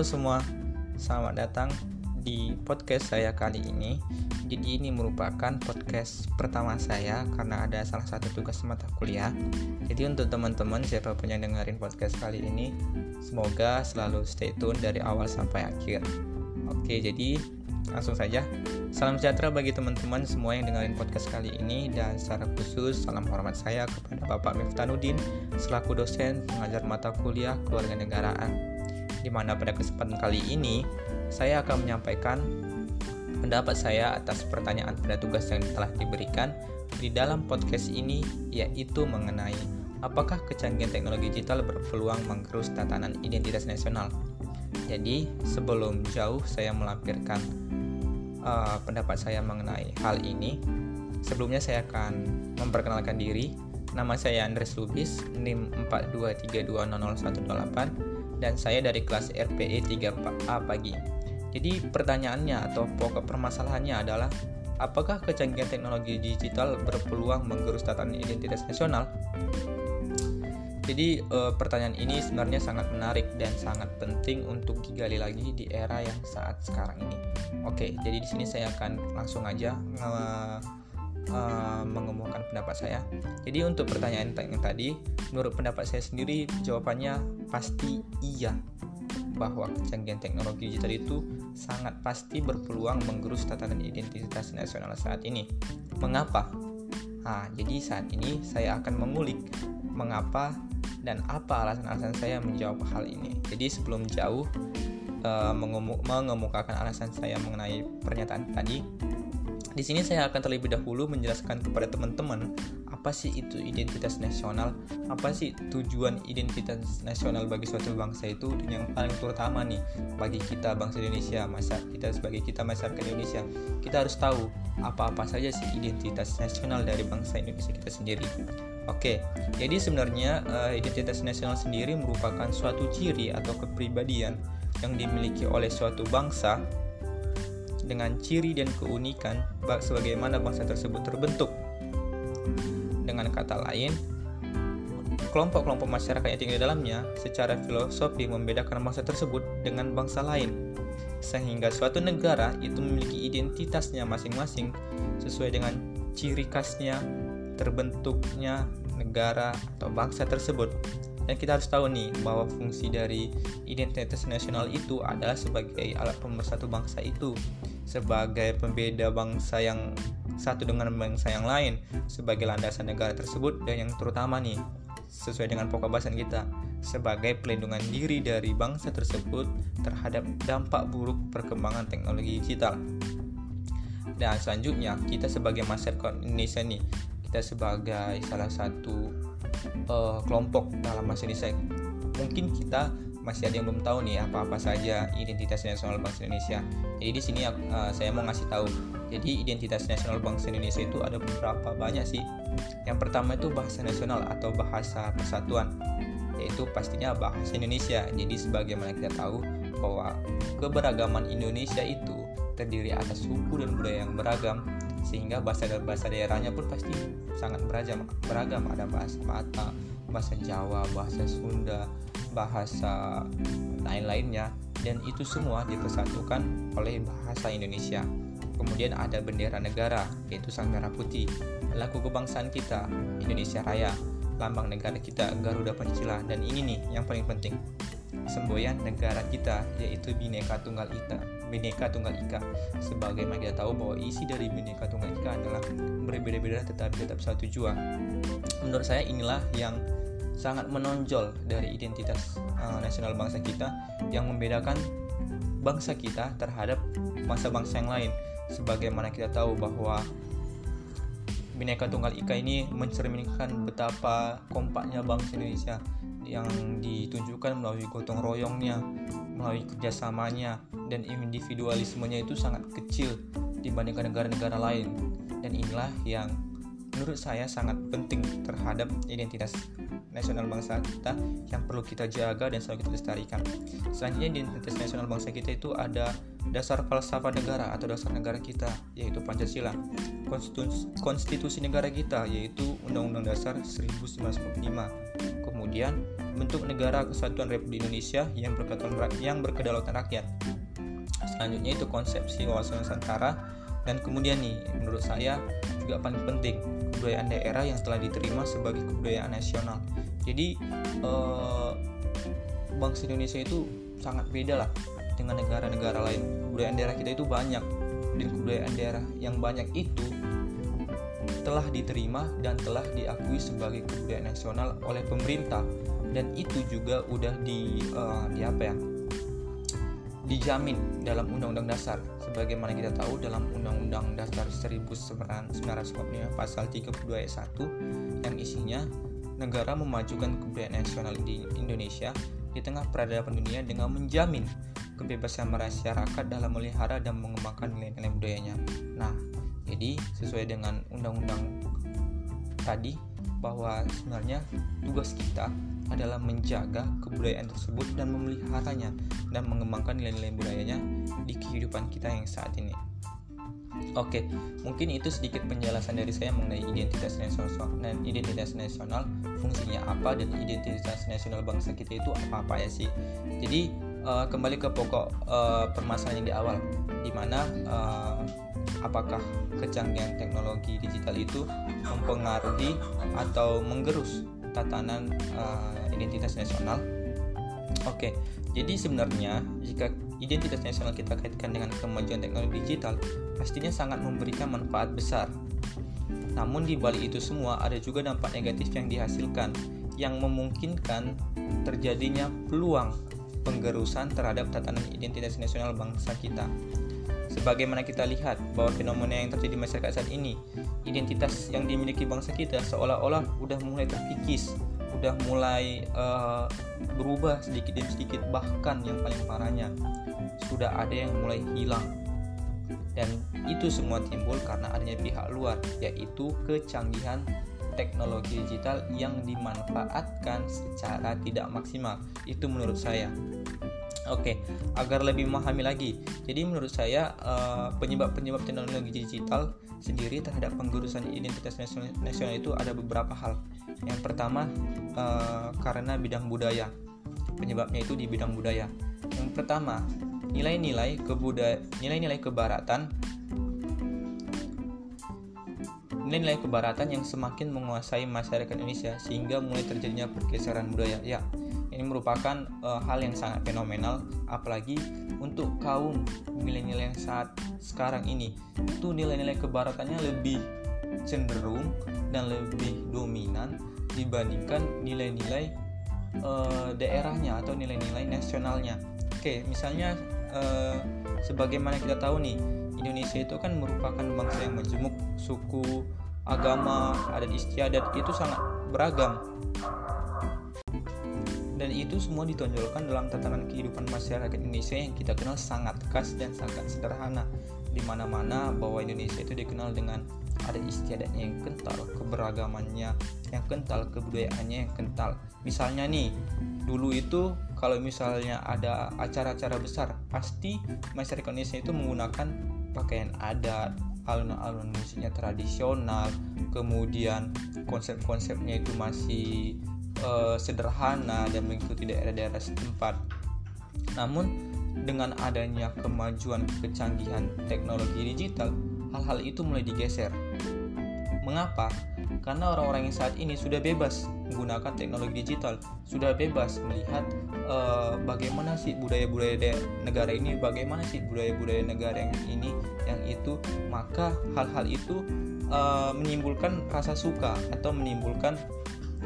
Halo semua, selamat datang di podcast saya kali ini. Jadi ini merupakan podcast pertama saya karena ada salah satu tugas mata kuliah. Jadi untuk teman-teman siapa pun yang dengerin podcast kali ini, semoga selalu stay tune dari awal sampai akhir. Oke, jadi langsung saja. Salam sejahtera bagi teman-teman semua yang dengerin podcast kali ini dan secara khusus salam hormat saya kepada Bapak Miftanuddin selaku dosen pengajar mata kuliah kewarganegaraan. Di mana pada kesempatan kali ini saya akan menyampaikan pendapat saya atas pertanyaan pada tugas yang telah diberikan di dalam podcast ini yaitu mengenai apakah kecanggihan teknologi digital berpeluang menggerus tatanan identitas nasional. Jadi, sebelum jauh saya melampirkan uh, pendapat saya mengenai hal ini. Sebelumnya saya akan memperkenalkan diri. Nama saya Andres Lubis, NIM 423200128 dan saya dari kelas RPE 3A pagi. Jadi pertanyaannya atau pokok permasalahannya adalah apakah kecanggihan teknologi digital berpeluang menggerus tatanan identitas nasional? Jadi e, pertanyaan ini sebenarnya sangat menarik dan sangat penting untuk digali lagi di era yang saat sekarang ini. Oke, jadi di sini saya akan langsung aja nge, e, mengemukakan pendapat saya. Jadi untuk pertanyaan yang tadi, menurut pendapat saya sendiri jawabannya pasti iya bahwa kecanggihan teknologi digital itu sangat pasti berpeluang menggerus tatanan identitas nasional saat ini. Mengapa? Nah, jadi saat ini saya akan mengulik mengapa dan apa alasan-alasan saya menjawab hal ini. Jadi sebelum jauh uh, mengemukakan alasan saya mengenai pernyataan tadi, di sini saya akan terlebih dahulu menjelaskan kepada teman-teman apa sih itu identitas nasional, apa sih tujuan identitas nasional bagi suatu bangsa itu dan yang paling terutama nih bagi kita bangsa Indonesia, masa kita sebagai kita masyarakat Indonesia, kita harus tahu apa-apa saja sih identitas nasional dari bangsa Indonesia kita sendiri. Oke, jadi sebenarnya uh, identitas nasional sendiri merupakan suatu ciri atau kepribadian yang dimiliki oleh suatu bangsa dengan ciri dan keunikan sebagaimana bangsa tersebut terbentuk. Dengan kata lain, kelompok-kelompok masyarakat yang tinggal di dalamnya secara filosofi membedakan bangsa tersebut dengan bangsa lain. Sehingga suatu negara itu memiliki identitasnya masing-masing sesuai dengan ciri khasnya, terbentuknya negara atau bangsa tersebut. Dan kita harus tahu nih bahwa fungsi dari identitas nasional itu adalah sebagai alat pemersatu bangsa itu, sebagai pembeda bangsa yang satu dengan bangsa yang lain, sebagai landasan negara tersebut dan yang terutama nih sesuai dengan pokok bahasan kita sebagai pelindungan diri dari bangsa tersebut terhadap dampak buruk perkembangan teknologi digital. Dan selanjutnya, kita sebagai masyarakat Indonesia nih kita sebagai salah satu uh, kelompok dalam bahasa Indonesia mungkin kita masih ada yang belum tahu nih apa-apa saja identitas nasional bangsa Indonesia. Jadi di sini uh, saya mau ngasih tahu. Jadi identitas nasional bangsa Indonesia itu ada beberapa banyak sih. Yang pertama itu bahasa nasional atau bahasa persatuan, yaitu pastinya bahasa Indonesia. Jadi sebagaimana kita tahu bahwa keberagaman Indonesia itu terdiri atas suku dan budaya yang beragam sehingga bahasa bahasa daerahnya pun pasti sangat beragam beragam ada bahasa Mata bahasa Jawa bahasa Sunda bahasa lain-lainnya dan itu semua dipersatukan oleh bahasa Indonesia kemudian ada bendera negara yaitu sang merah putih lagu kebangsaan kita Indonesia Raya lambang negara kita Garuda Pancasila dan ini nih yang paling penting semboyan negara kita yaitu Bhinneka Tunggal Ika. Bhinneka Tunggal Ika. Sebagaimana kita tahu bahwa isi dari Bhinneka Tunggal Ika adalah berbeda-beda tetapi tetap satu tujuan. Menurut saya inilah yang sangat menonjol dari identitas uh, nasional bangsa kita yang membedakan bangsa kita terhadap bangsa-bangsa yang lain. Sebagaimana kita tahu bahwa Bhinneka Tunggal Ika ini mencerminkan betapa kompaknya bangsa Indonesia yang ditunjukkan melalui gotong royongnya, melalui kerjasamanya, dan individualismenya itu sangat kecil dibandingkan negara-negara lain. Dan inilah yang menurut saya sangat penting terhadap identitas nasional bangsa kita yang perlu kita jaga dan selalu kita lestarikan. Selanjutnya identitas nasional bangsa kita itu ada dasar falsafah negara atau dasar negara kita yaitu Pancasila. Konstitusi, konstitusi negara kita yaitu Undang-Undang Dasar 1945. Kemudian bentuk negara kesatuan Republik Indonesia yang berkedaulatan yang berkedaulatan rakyat. Selanjutnya itu konsepsi wawasan Nusantara dan kemudian nih menurut saya juga paling penting kebudayaan daerah yang telah diterima sebagai kebudayaan nasional. Jadi eh, bangsa Indonesia itu sangat beda lah dengan negara-negara lain. Kebudayaan daerah kita itu banyak dan kebudayaan daerah yang banyak itu telah diterima dan telah diakui sebagai kebudayaan nasional oleh pemerintah. Dan itu juga udah di uh, di apa ya? Dijamin dalam Undang-Undang Dasar. Sebagaimana kita tahu dalam Undang-Undang Dasar 1945 pasal 32 ayat 1 yang isinya negara memajukan kebudayaan nasional di Indonesia di tengah peradaban dunia dengan menjamin kebebasan masyarakat dalam melihara dan mengembangkan nilai-nilai budayanya. Nah, jadi sesuai dengan undang-undang tadi bahwa sebenarnya tugas kita adalah menjaga kebudayaan tersebut dan memeliharanya dan mengembangkan nilai-nilai budayanya di kehidupan kita yang saat ini. Oke, mungkin itu sedikit penjelasan dari saya mengenai identitas nasional dan identitas nasional fungsinya apa dan identitas nasional bangsa kita itu apa-apa ya sih. Jadi uh, kembali ke pokok uh, permasalahan di awal, di mana uh, apakah kecanggihan teknologi digital itu mempengaruhi atau menggerus tatanan uh, identitas nasional. Oke, jadi sebenarnya jika identitas nasional kita kaitkan dengan kemajuan teknologi digital, pastinya sangat memberikan manfaat besar. Namun di balik itu semua ada juga dampak negatif yang dihasilkan yang memungkinkan terjadinya peluang penggerusan terhadap tatanan identitas nasional bangsa kita. Sebagaimana kita lihat bahwa fenomena yang terjadi di masyarakat saat ini, identitas yang dimiliki bangsa kita seolah-olah sudah mulai terkikis, sudah mulai uh, berubah sedikit demi sedikit, bahkan yang paling parahnya sudah ada yang mulai hilang. Dan itu semua timbul karena adanya pihak luar, yaitu kecanggihan teknologi digital yang dimanfaatkan secara tidak maksimal. Itu menurut saya. Oke, agar lebih memahami lagi. Jadi menurut saya eh, penyebab-penyebab teknologi digital sendiri terhadap penggurusan identitas nasional itu ada beberapa hal. Yang pertama uh, karena bidang budaya. Penyebabnya itu di bidang budaya. Yang pertama, nilai-nilai kebudayaan nilai-nilai kebaratan nilai-nilai kebaratan yang semakin menguasai masyarakat Indonesia sehingga mulai terjadinya pergeseran budaya. Ya, ini merupakan uh, hal yang sangat fenomenal apalagi untuk kaum milenial yang saat sekarang ini itu nilai-nilai kebaratannya lebih cenderung dan lebih dominan dibandingkan nilai-nilai uh, daerahnya atau nilai-nilai nasionalnya. Oke, misalnya uh, sebagaimana kita tahu nih, Indonesia itu kan merupakan bangsa yang majemuk, suku, agama, adat istiadat itu sangat beragam dan itu semua ditonjolkan dalam tatanan kehidupan masyarakat Indonesia yang kita kenal sangat khas dan sangat sederhana di mana-mana bahwa Indonesia itu dikenal dengan ada istiadatnya yang kental, keberagamannya yang kental, kebudayaannya yang kental. Misalnya nih, dulu itu kalau misalnya ada acara-acara besar, pasti masyarakat Indonesia itu menggunakan pakaian adat, alun-alun musiknya tradisional, kemudian konsep-konsepnya itu masih uh, sederhana dan mengikuti daerah-daerah setempat. Namun dengan adanya kemajuan kecanggihan teknologi digital, hal-hal itu mulai digeser. Mengapa? Karena orang-orang yang saat ini sudah bebas menggunakan teknologi digital, sudah bebas melihat uh, bagaimana sih budaya-budaya negara ini, bagaimana sih budaya-budaya negara yang ini, yang itu, maka hal-hal itu uh, menimbulkan rasa suka atau menimbulkan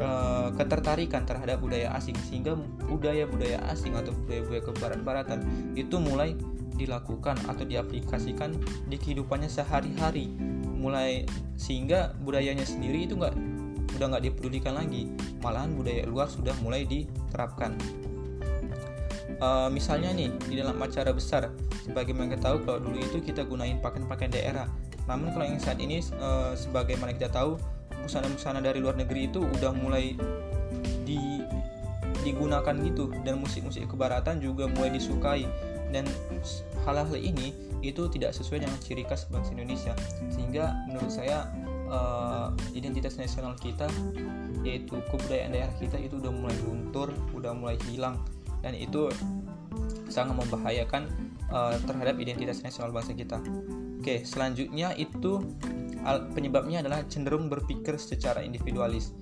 uh, ketertarikan terhadap budaya asing sehingga budaya-budaya asing atau budaya-budaya kebarat-baratan itu mulai dilakukan atau diaplikasikan di kehidupannya sehari-hari mulai sehingga budayanya sendiri itu nggak udah nggak dipedulikan lagi. Malahan budaya luar sudah mulai diterapkan. Uh, misalnya nih di dalam acara besar sebagaimana kita tahu kalau dulu itu kita gunain pakaian-pakaian daerah. Namun kalau yang saat ini uh, sebagaimana kita tahu busana-busana dari luar negeri itu udah mulai di digunakan gitu. Dan musik-musik kebaratan juga mulai disukai dan hal-hal ini itu tidak sesuai dengan ciri khas bangsa Indonesia sehingga menurut saya uh, identitas nasional kita yaitu kebudayaan daerah kita itu udah mulai luntur, udah mulai hilang dan itu sangat membahayakan uh, terhadap identitas nasional bangsa kita. Oke, selanjutnya itu penyebabnya adalah cenderung berpikir secara individualis.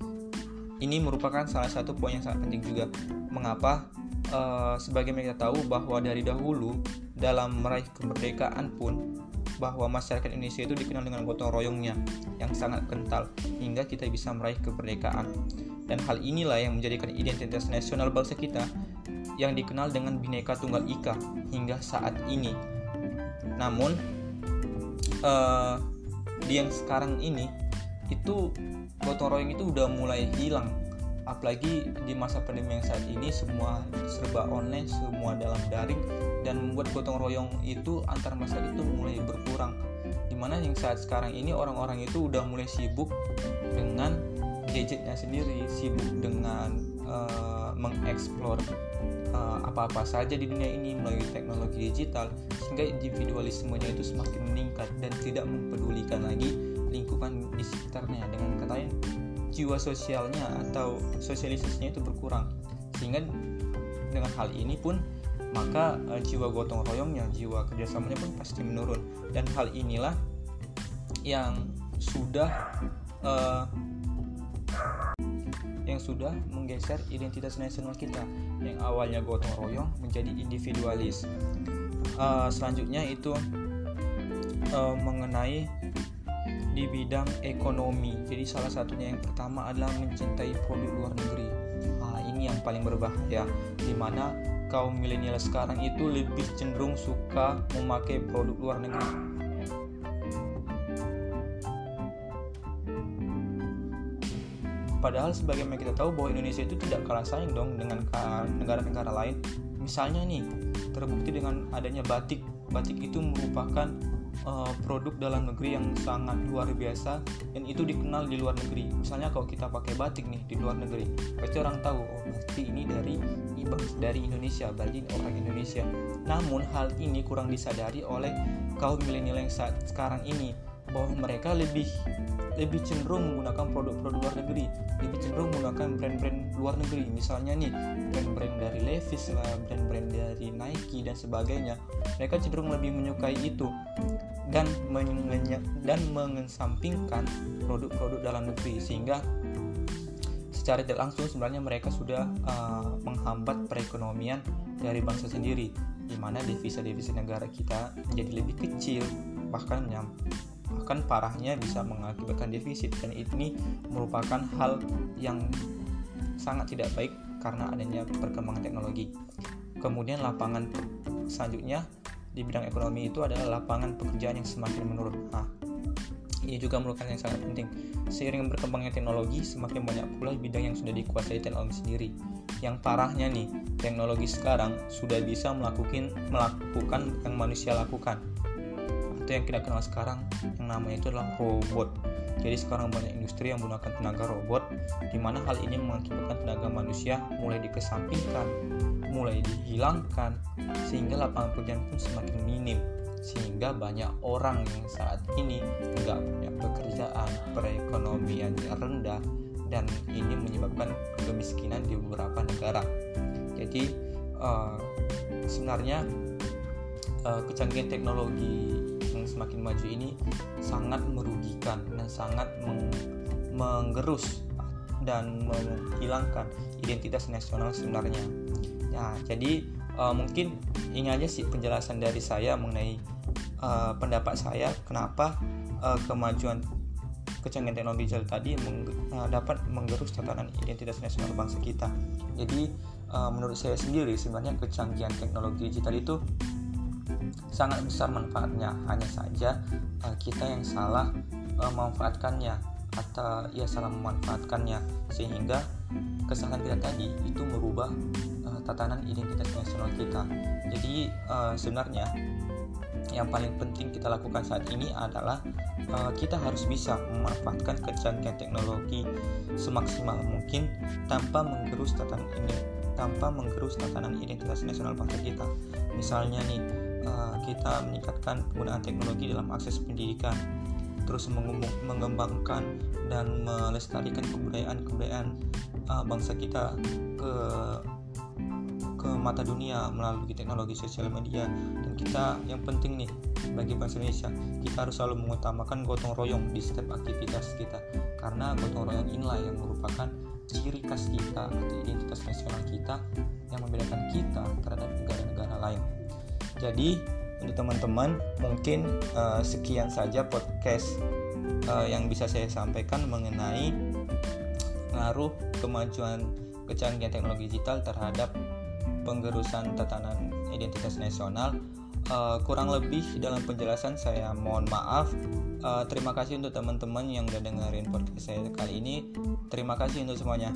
Ini merupakan salah satu poin yang sangat penting juga. Mengapa? Uh, sebagai mereka tahu bahwa dari dahulu dalam meraih kemerdekaan pun bahwa masyarakat Indonesia itu dikenal dengan gotong royongnya yang sangat kental hingga kita bisa meraih kemerdekaan. Dan hal inilah yang menjadikan identitas nasional bangsa kita yang dikenal dengan Bhinneka Tunggal Ika hingga saat ini. Namun uh, di yang sekarang ini itu gotong royong itu udah mulai hilang apalagi di masa pandemi yang saat ini semua serba online semua dalam daring dan membuat gotong royong itu antar masyarakat itu mulai berkurang. Di mana yang saat sekarang ini orang-orang itu udah mulai sibuk dengan gadgetnya sendiri sibuk dengan uh, mengeksplor uh, apa-apa saja di dunia ini melalui teknologi digital sehingga individualismenya itu semakin meningkat dan tidak mempedulikan lagi lingkungan di sekitarnya. Dengan kata lain jiwa sosialnya atau sosialisasinya itu berkurang sehingga dengan hal ini pun maka uh, jiwa gotong royongnya jiwa kerjasamanya pun pasti menurun dan hal inilah yang sudah uh, yang sudah menggeser identitas nasional kita yang awalnya gotong royong menjadi individualis. Uh, selanjutnya itu uh, mengenai di bidang ekonomi. Jadi salah satunya yang pertama adalah mencintai produk luar negeri. Nah, ini yang paling berbahaya di mana kaum milenial sekarang itu lebih cenderung suka memakai produk luar negeri. Padahal sebagaimana kita tahu bahwa Indonesia itu tidak kalah saing dong dengan negara-negara lain. Misalnya nih, terbukti dengan adanya batik. Batik itu merupakan uh, produk dalam negeri yang sangat luar biasa dan itu dikenal di luar negeri. Misalnya kalau kita pakai batik nih di luar negeri, pasti orang tahu oh berarti ini dari dari Indonesia, berarti orang Indonesia. Namun hal ini kurang disadari oleh kaum milenial yang saat sekarang ini bahwa mereka lebih lebih cenderung menggunakan produk-produk luar negeri, lebih cenderung menggunakan brand-brand luar negeri. Misalnya nih, brand-brand dari Levi's lah, brand-brand dari Nike dan sebagainya. Mereka cenderung lebih menyukai itu dan dan mengesampingkan produk-produk dalam negeri sehingga secara tidak langsung sebenarnya mereka sudah uh, menghambat perekonomian dari bangsa sendiri di mana devisa-devisa negara kita menjadi lebih kecil bahkan bahkan parahnya bisa mengakibatkan defisit dan ini merupakan hal yang sangat tidak baik karena adanya perkembangan teknologi. Kemudian lapangan selanjutnya di bidang ekonomi itu adalah lapangan pekerjaan yang semakin menurun. Nah, ini juga merupakan yang sangat penting. Seiring berkembangnya teknologi, semakin banyak pula bidang yang sudah dikuasai teknologi sendiri. Yang parahnya nih, teknologi sekarang sudah bisa melakukan melakukan yang manusia lakukan itu yang kita kenal sekarang yang namanya itu adalah robot jadi sekarang banyak industri yang menggunakan tenaga robot di mana hal ini mengakibatkan tenaga manusia mulai dikesampingkan mulai dihilangkan sehingga lapangan pekerjaan pun semakin minim sehingga banyak orang yang saat ini nggak punya pekerjaan. Perekonomiannya rendah dan ini menyebabkan kemiskinan di beberapa negara. Jadi uh, sebenarnya uh, kecanggihan teknologi semakin maju ini sangat merugikan dan sangat meng menggerus dan menghilangkan identitas nasional sebenarnya. Ya, jadi uh, mungkin ini aja sih penjelasan dari saya mengenai uh, pendapat saya kenapa uh, kemajuan kecanggihan teknologi digital tadi meng, uh, dapat menggerus tatanan identitas nasional bangsa kita. Jadi uh, menurut saya sendiri sebenarnya kecanggihan teknologi digital itu sangat besar manfaatnya. Hanya saja uh, kita yang salah uh, memanfaatkannya atau ya salah memanfaatkannya. Sehingga kesalahan kita tadi itu merubah uh, tatanan identitas nasional kita. Jadi uh, sebenarnya yang paling penting kita lakukan saat ini adalah uh, kita harus bisa memanfaatkan kecanggihan teknologi semaksimal mungkin tanpa menggerus tatanan ini tanpa menggerus tatanan identitas nasional bangsa kita. Misalnya nih Eh, kita meningkatkan penggunaan teknologi dalam akses pendidikan terus mengembangkan dan melestarikan kebudayaan-kebudayaan uh, bangsa kita ke ke mata dunia melalui teknologi sosial media. Dan kita yang penting nih bagi bangsa Indonesia kita harus selalu mengutamakan gotong royong di setiap aktivitas kita. Karena gotong royong inilah yang merupakan ciri khas kita atau identitas nasional kita yang membedakan kita terhadap negara-negara lain jadi untuk teman-teman mungkin uh, sekian saja podcast uh, yang bisa saya sampaikan mengenai pengaruh kemajuan kecanggihan teknologi digital terhadap penggerusan tatanan identitas nasional. Uh, kurang lebih dalam penjelasan saya mohon maaf. Uh, terima kasih untuk teman-teman yang udah dengerin podcast saya kali ini. Terima kasih untuk semuanya.